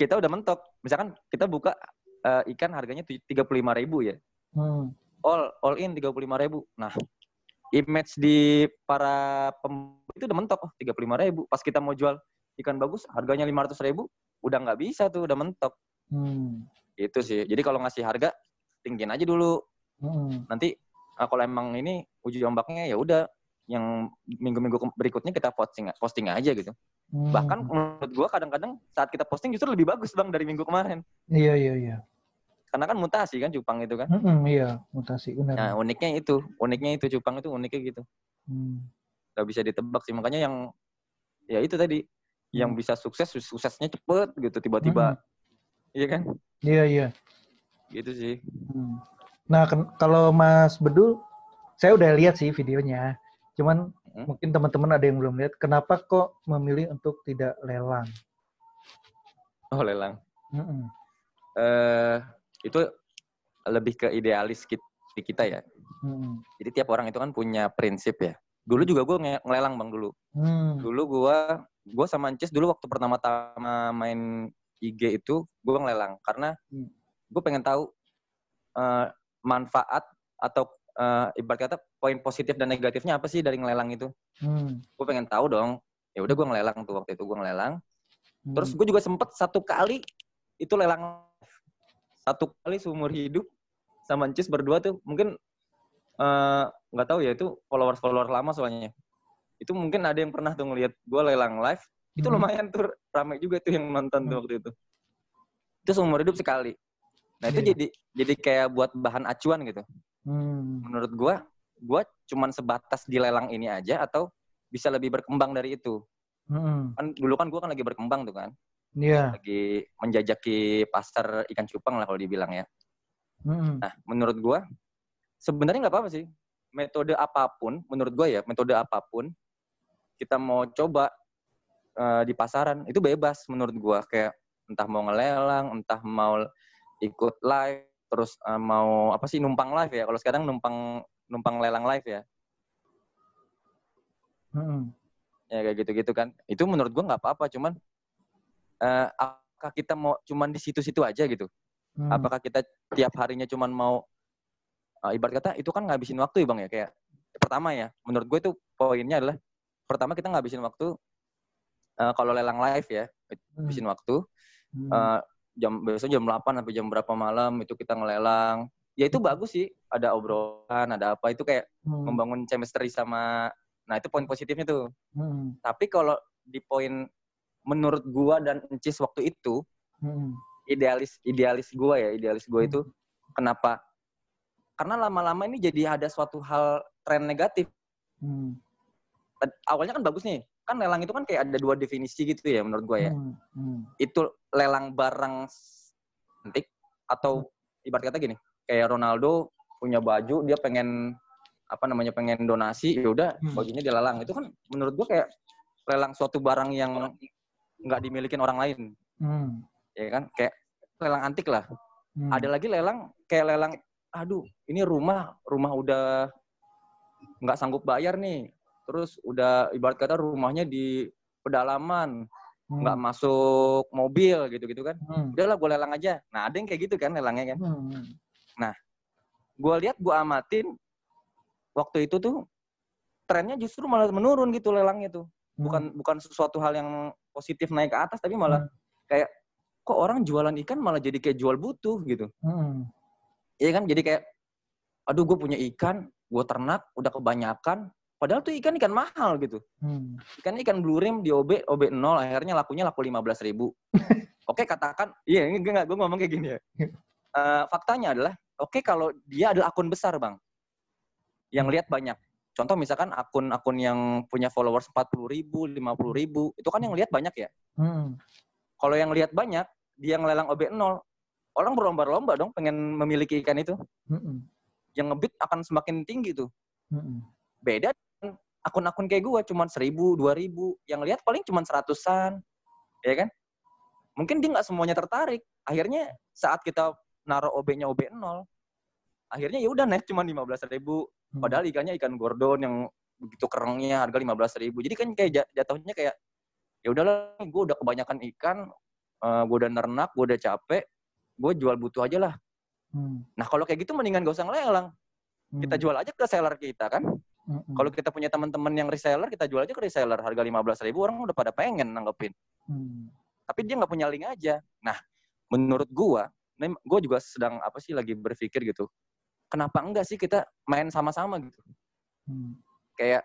kita udah mentok. Misalkan kita buka uh, ikan harganya tiga puluh lima ribu ya. Hmm. All all in tiga puluh lima ribu. Nah, image di para pembeli itu udah mentok oh, tiga puluh lima ribu. Pas kita mau jual ikan bagus harganya lima ratus ribu, udah nggak bisa tuh, udah mentok. Hmm. Itu sih. Jadi kalau ngasih harga tinggiin aja dulu. Hmm. Nanti nah, kalau emang ini uji ombaknya ya udah yang minggu-minggu berikutnya kita posting posting aja gitu. Hmm. Bahkan menurut gua kadang-kadang saat kita posting justru lebih bagus bang dari minggu kemarin. Iya iya iya. Karena kan mutasi kan cupang itu kan. Mm-mm, iya mutasi benar. Nah uniknya itu, uniknya itu cupang itu uniknya gitu. Hmm. Gak bisa ditebak sih makanya yang ya itu tadi hmm. yang bisa sukses suksesnya cepet gitu tiba-tiba. Hmm. Iya kan? Iya iya. Gitu sih. Hmm. Nah kalau Mas Bedul, saya udah lihat sih videonya. Cuman hmm? mungkin teman-teman ada yang belum lihat. Kenapa kok memilih untuk tidak lelang? Oh lelang. Mm -mm. Uh, itu lebih ke idealis kita ya. Hmm. Jadi tiap orang itu kan punya prinsip ya. Dulu juga gue ngelelang bang dulu. Hmm. Dulu gue gue sama Ancis dulu waktu pertama-tama main IG itu gue ngelelang karena hmm. gue pengen tahu uh, manfaat atau uh, ibarat kata poin positif dan negatifnya apa sih dari ngelelang itu. Hmm. Gue pengen tahu dong. Ya udah gue ngelelang tuh waktu itu gue ngelelang. Hmm. Terus gue juga sempet satu kali itu lelang satu kali seumur hidup sama Cis berdua tuh mungkin eh, nggak uh, tahu ya itu followers followers lama soalnya. Itu mungkin ada yang pernah tuh ngeliat gue lelang live. Itu hmm. lumayan tuh ramai juga tuh yang nonton tuh hmm. waktu itu. Itu seumur hidup sekali. Nah itu yeah. jadi jadi kayak buat bahan acuan gitu. Hmm. Menurut gua, gua cuman sebatas di lelang ini aja atau bisa lebih berkembang dari itu. Hmm. Kan dulu kan gua kan lagi berkembang tuh kan. Iya. Yeah. Lagi menjajaki pasar ikan cupang lah kalau dibilang ya. Hmm. Nah, menurut gua sebenarnya nggak apa-apa sih. Metode apa pun, menurut gua ya, metode apa pun kita mau coba uh, di pasaran itu bebas menurut gua kayak entah mau ngelelang, entah mau ikut live terus uh, mau apa sih numpang live ya kalau sekarang numpang numpang lelang live ya hmm. ya kayak gitu-gitu kan itu menurut gua nggak apa-apa cuman uh, apakah kita mau cuman di situ-situ aja gitu hmm. apakah kita tiap harinya cuman mau uh, ibarat kata itu kan ngabisin waktu ya bang ya kayak pertama ya menurut gue itu poinnya adalah pertama kita ngabisin waktu uh, kalau lelang live ya ngabisin hmm. waktu hmm. uh, jam biasanya jam 8 sampai jam berapa malam itu kita ngelelang. Ya itu bagus sih, ada obrolan, ada apa itu kayak hmm. membangun chemistry sama nah itu poin positifnya tuh. Hmm. Tapi kalau di poin menurut gua dan Encis waktu itu hmm. idealis idealis gua ya, idealis gua hmm. itu kenapa? Karena lama-lama ini jadi ada suatu hal tren negatif. Hmm. Awalnya kan bagus nih, kan lelang itu kan kayak ada dua definisi gitu ya menurut gue ya. Hmm, hmm. Itu lelang barang antik atau hmm. ibarat kata gini, kayak Ronaldo punya baju dia pengen apa namanya pengen donasi ya udah hmm. bajunya dilelang itu kan menurut gue kayak lelang suatu barang yang nggak dimiliki orang lain hmm. ya kan kayak lelang antik lah hmm. ada lagi lelang kayak lelang aduh ini rumah rumah udah nggak sanggup bayar nih terus udah ibarat kata rumahnya di pedalaman nggak hmm. masuk mobil gitu-gitu kan hmm. udahlah gue lelang aja nah ada yang kayak gitu kan lelangnya kan hmm. nah gue lihat gue amatin waktu itu tuh trennya justru malah menurun gitu lelangnya tuh hmm. bukan bukan sesuatu hal yang positif naik ke atas tapi malah hmm. kayak kok orang jualan ikan malah jadi kayak jual butuh gitu hmm. Iya kan jadi kayak aduh gue punya ikan gue ternak udah kebanyakan Padahal tuh ikan ikan mahal gitu. Hmm. Ikan ikan blue rim di OB OB 0 akhirnya lakunya laku lima belas ribu. oke katakan, iya ini gue gue ngomong kayak gini ya. Uh, faktanya adalah, oke okay, kalau dia adalah akun besar bang, yang lihat banyak. Contoh misalkan akun-akun yang punya followers empat puluh ribu, lima puluh ribu, itu kan yang lihat banyak ya. Hmm. Kalau yang lihat banyak, dia ngelelang OB 0, orang berlomba-lomba dong pengen memiliki ikan itu. Hmm. Yang ngebit akan semakin tinggi tuh. Hmm. Beda akun-akun kayak gue cuma seribu, dua ribu, yang lihat paling cuma seratusan, ya kan? Mungkin dia nggak semuanya tertarik. Akhirnya saat kita naruh OB-nya OB 0, akhirnya ya udah naik cuma lima belas ribu. Hmm. Padahal ikannya ikan gordon yang begitu kerengnya harga lima belas ribu. Jadi kan kayak jatuhnya kayak ya udahlah, gue udah kebanyakan ikan, uh, gue udah nernak gue udah capek gue jual butuh aja lah hmm. nah kalau kayak gitu mendingan gak usah ngelelang hmm. kita jual aja ke seller kita kan hmm. kalau kita punya teman-teman yang reseller kita jual aja ke reseller. Harga lima belas ribu orang udah pada pengen nanggepin. Hmm. tapi dia nggak punya link aja. Nah menurut gue gue juga sedang apa sih lagi berpikir gitu. Kenapa enggak sih kita main sama-sama gitu? Hmm. kayak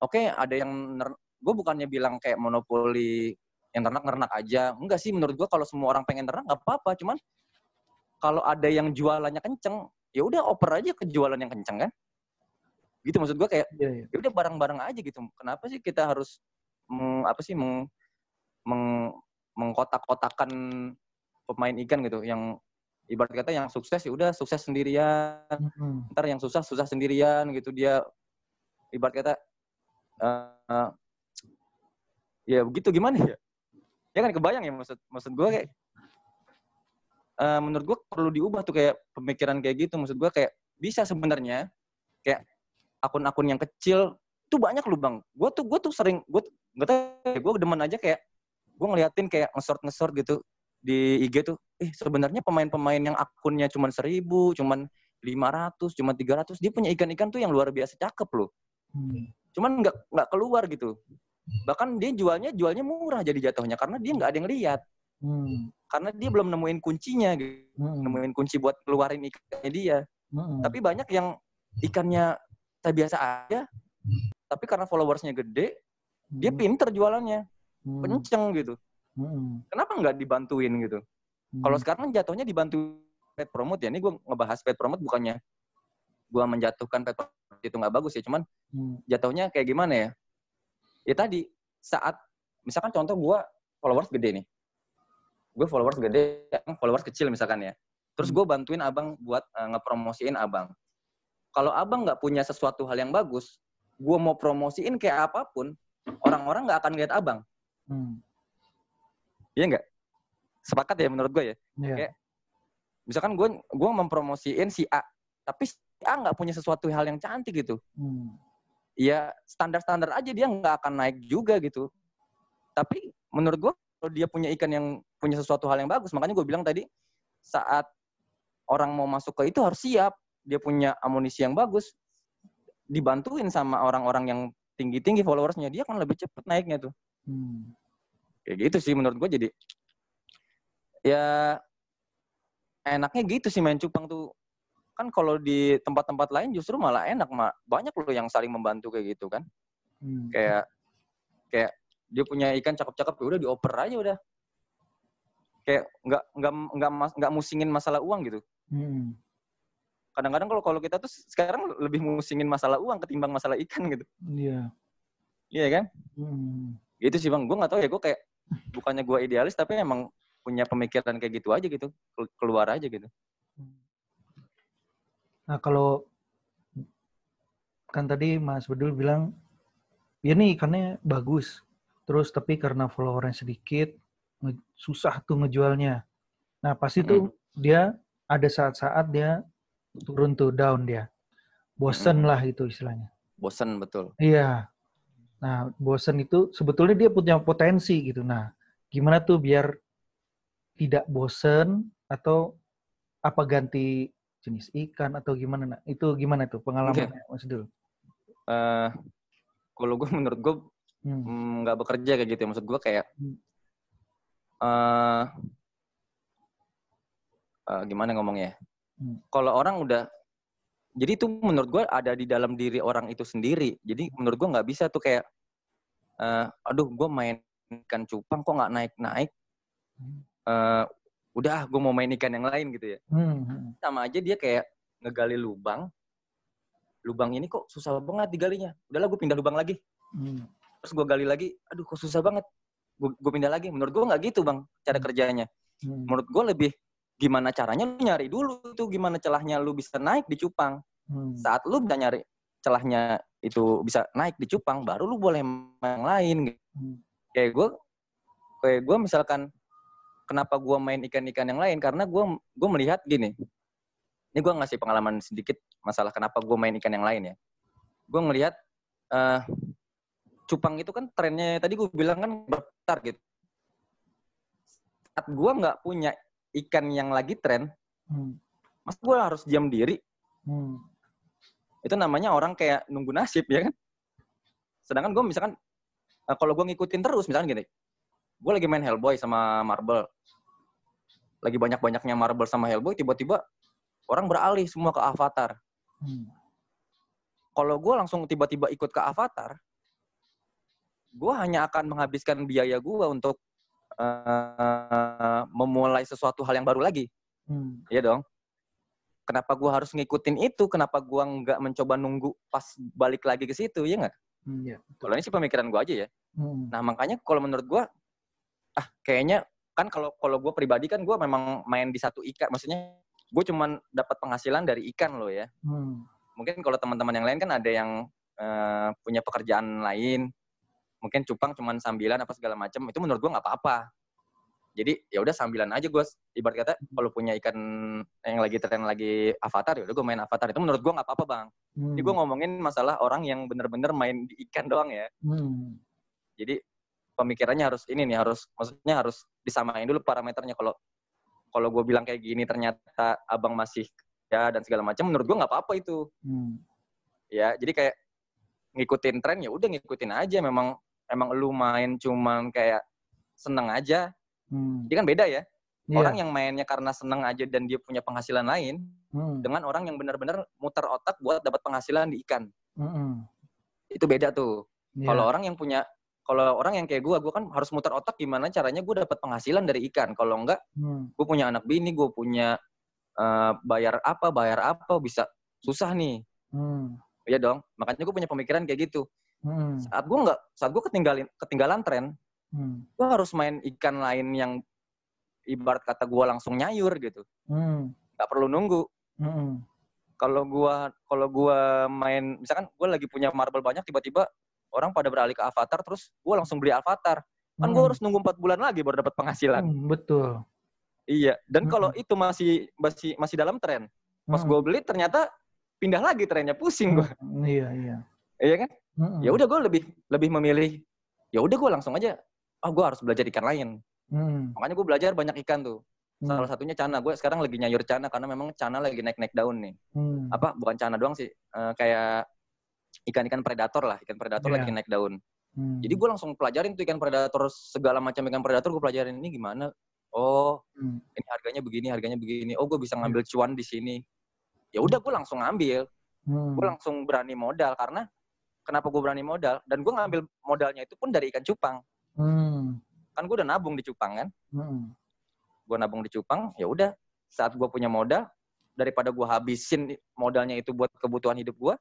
oke okay, ada yang gue bukannya bilang kayak monopoli yang ternak-ternak aja. Enggak sih menurut gue kalau semua orang pengen ternak nggak apa-apa. Cuman kalau ada yang jualannya kenceng ya udah oper aja ke jualan yang kenceng kan gitu maksud gue kayak yeah, yeah. ya udah bareng-bareng aja gitu. Kenapa sih kita harus meng, apa sih meng, meng mengkotak-kotakan pemain ikan gitu? Yang ibarat kata yang sukses ya udah sukses sendirian. Mm-hmm. ntar yang susah susah sendirian gitu. Dia ibarat kata uh, uh, ya begitu gimana ya? Ya kan kebayang ya maksud maksud gue kayak uh, menurut gue perlu diubah tuh kayak pemikiran kayak gitu. Maksud gue kayak bisa sebenarnya kayak akun-akun yang kecil tuh banyak lu bang gue tuh gue tuh sering gue nggak tahu ya, gue demen aja kayak gue ngeliatin kayak ngesort ngesort gitu di IG tuh, eh sebenarnya pemain-pemain yang akunnya cuma seribu, cuma lima ratus, cuma tiga ratus, dia punya ikan-ikan tuh yang luar biasa cakep loh. Hmm. Cuman nggak nggak keluar gitu. Bahkan dia jualnya jualnya murah jadi jatuhnya karena dia nggak ada yang lihat. Hmm. Karena dia belum nemuin kuncinya gitu. Hmm. Nemuin kunci buat keluarin ikannya dia. Hmm. Tapi banyak yang ikannya biasa aja. Tapi karena followersnya gede, hmm. dia pinter jualannya. Hmm. Kenceng gitu. Hmm. Kenapa nggak dibantuin gitu? Hmm. Kalau sekarang jatuhnya dibantu pet promote ya. Ini gue ngebahas pet promote bukannya gue menjatuhkan pet promote itu nggak bagus ya. Cuman hmm. jatuhnya kayak gimana ya? Ya tadi saat misalkan contoh gue followers gede nih. Gue followers gede, followers kecil misalkan ya. Terus hmm. gue bantuin abang buat uh, ngepromosiin abang. Kalau abang nggak punya sesuatu hal yang bagus, gue mau promosiin kayak apa pun, orang-orang nggak akan lihat abang. Hmm. Iya nggak? Sepakat ya menurut gue ya. Yeah. Kayak, misalkan gue gue mempromosiin si A, tapi si A nggak punya sesuatu hal yang cantik gitu. Hmm. Ya standar-standar aja dia nggak akan naik juga gitu. Tapi menurut gue kalau dia punya ikan yang punya sesuatu hal yang bagus, makanya gue bilang tadi saat orang mau masuk ke itu harus siap. Dia punya amunisi yang bagus, dibantuin sama orang-orang yang tinggi-tinggi followersnya, dia akan lebih cepat naiknya tuh. Hmm kayak gitu sih menurut gue jadi ya enaknya gitu sih main cupang tuh kan kalau di tempat-tempat lain justru malah enak mak banyak loh yang saling membantu kayak gitu kan hmm. kayak kayak dia punya ikan cakep-cakep ya udah dioper aja udah kayak nggak nggak nggak nggak musingin masalah uang gitu hmm. Kadang-kadang kalau kalau kita tuh sekarang lebih musingin masalah uang ketimbang masalah ikan gitu. Iya. Yeah. iya kan? Hmm. gitu sih bang. Gue nggak tahu ya gue kayak bukannya gue idealis tapi emang punya pemikiran kayak gitu aja gitu. Keluar aja gitu. Nah kalau kan tadi Mas Bedul bilang ya nih ikannya bagus. Terus tapi karena followernya sedikit susah tuh ngejualnya. Nah pasti mm tuh dia ada saat-saat dia turun tuh down dia bosen mm -hmm. lah itu istilahnya bosen betul iya Nah, bosen itu sebetulnya dia punya potensi gitu. Nah, gimana tuh biar tidak bosen atau apa ganti jenis ikan atau gimana? Nah, itu gimana tuh pengalamannya okay. Mas Dul? Uh, kalau gue menurut gue hmm. mm, nggak hmm. bekerja kayak gitu ya. Maksud gue kayak uh, uh, gimana ngomongnya? Hmm. Kalau orang udah jadi itu menurut gue ada di dalam diri orang itu sendiri. Jadi menurut gue nggak bisa tuh kayak, uh, aduh gue main ikan cupang kok nggak naik naik. Uh, udah, gue mau main ikan yang lain gitu ya. Hmm. Sama aja dia kayak ngegali lubang. Lubang ini kok susah banget digalinya. Udahlah gue pindah lubang lagi. Hmm. Terus gue gali lagi, aduh kok susah banget. Gue pindah lagi. Menurut gue nggak gitu bang cara kerjanya. Hmm. Menurut gue lebih gimana caranya lu nyari dulu tuh gimana celahnya lu bisa naik di cupang. Hmm. Saat lu bisa nyari celahnya itu bisa naik di cupang, baru lu boleh main yang lain. Gitu. Hmm. Kayak gue, kayak gue misalkan kenapa gue main ikan-ikan yang lain karena gue gue melihat gini. Ini gue ngasih pengalaman sedikit masalah kenapa gue main ikan yang lain ya. Gue ngelihat uh, cupang itu kan trennya tadi gue bilang kan berputar gitu saat gue nggak punya ikan yang lagi tren, hmm. mas gue harus diam diri. Hmm. Itu namanya orang kayak nunggu nasib ya kan. Sedangkan gue misalkan uh, kalau gue ngikutin terus misalkan gini, gue lagi main Hellboy sama Marble, lagi banyak-banyaknya Marble sama Hellboy, tiba-tiba orang beralih semua ke Avatar. Hmm. Kalau gue langsung tiba-tiba ikut ke Avatar, gue hanya akan menghabiskan biaya gue untuk uh, memulai sesuatu hal yang baru lagi. Hmm. Iya dong. Kenapa gue harus ngikutin itu? Kenapa gue nggak mencoba nunggu pas balik lagi ke situ? Ya nggak? Hmm, ya, kalau ini sih pemikiran gue aja ya. Hmm. Nah makanya kalau menurut gue, ah kayaknya kan kalau kalau gue pribadi kan gue memang main di satu ikan. Maksudnya gue cuman dapat penghasilan dari ikan loh ya. Hmm. Mungkin kalau teman-teman yang lain kan ada yang uh, punya pekerjaan lain, mungkin cupang cuman sambilan apa segala macam itu menurut gue nggak apa-apa. Jadi ya udah sambilan aja gue ibarat kata kalau punya ikan yang lagi tren lagi avatar ya udah gue main avatar. Itu menurut gue nggak apa-apa bang. Hmm. jadi gue ngomongin masalah orang yang bener-bener main di ikan doang ya. Hmm. jadi pemikirannya harus ini nih harus maksudnya harus disamain dulu parameternya. Kalau kalau gue bilang kayak gini ternyata abang masih ya dan segala macam menurut gue nggak apa-apa itu. Hmm. ya jadi kayak ngikutin tren ya udah ngikutin aja. Memang emang lu main cuman kayak seneng aja, hmm. dia kan beda ya. Yeah. Orang yang mainnya karena seneng aja dan dia punya penghasilan lain, hmm. dengan orang yang benar-benar muter otak buat dapat penghasilan di ikan. Hmm. Itu beda tuh. Yeah. Kalau orang yang punya, kalau orang yang kayak gue, gue kan harus muter otak gimana caranya gue dapat penghasilan dari ikan. Kalau enggak, hmm. gue punya anak bini, gue punya uh, bayar apa, bayar apa, bisa susah nih. Hmm. Iya dong. Makanya gue punya pemikiran kayak gitu. Hmm. Saat gue nggak, saat gue ketinggalan ketinggalan tren, hmm. gue harus main ikan lain yang ibarat kata gue langsung nyayur gitu. Hmm. Gak perlu nunggu. Hmm. Kalau gue kalau gua main, misalkan gue lagi punya marble banyak, tiba-tiba orang pada beralih ke avatar, terus gue langsung beli avatar. Kan hmm. gue harus nunggu empat bulan lagi baru dapat penghasilan. Hmm, betul. Iya. Dan hmm. kalau itu masih masih masih dalam tren, pas hmm. gue beli ternyata pindah lagi trennya, pusing gue. Hmm, iya iya. Iya kan? Mm-hmm. Ya udah gue lebih lebih memilih ya udah gue langsung aja oh gue harus belajar ikan lain. Mm. Makanya gue belajar banyak ikan tuh. Mm. Salah satunya cana. Gue sekarang lagi nyayur cana karena memang cana lagi naik-naik daun nih. Mm. Apa bukan cana doang sih. Uh, kayak ikan-ikan predator lah. Ikan predator yeah. lagi naik daun. Mm. Jadi gue langsung pelajarin tuh ikan predator segala macam ikan predator gue pelajarin ini gimana. Oh, mm. ini harganya begini, harganya begini. Oh, gue bisa ngambil iya. cuan di sini. Ya udah gue langsung ngambil. Hmm. Gue langsung berani modal karena kenapa gue berani modal dan gue ngambil modalnya itu pun dari ikan cupang hmm. kan gue udah nabung di cupang kan hmm. gue nabung di cupang ya udah saat gue punya modal daripada gue habisin modalnya itu buat kebutuhan hidup gue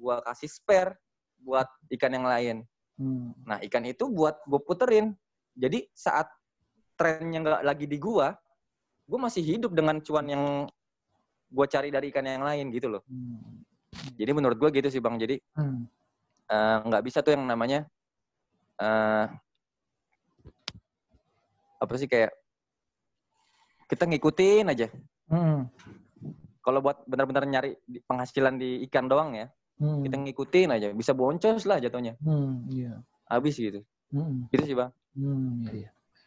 gue kasih spare buat ikan yang lain hmm. nah ikan itu buat gue puterin jadi saat trennya nggak lagi di gue gue masih hidup dengan cuan yang gue cari dari ikan yang lain gitu loh hmm. Jadi menurut gue gitu sih bang. Jadi hmm. Eh, nggak hmm. uh, bisa tuh yang namanya uh, apa sih kayak kita ngikutin aja. Hmm. Kalau buat benar-benar nyari penghasilan di ikan doang ya, hmm. kita ngikutin aja. Bisa boncos lah jatuhnya. Hmm, yeah. Habis gitu. Hmm. Gitu sih bang. Hmm, iya, iya.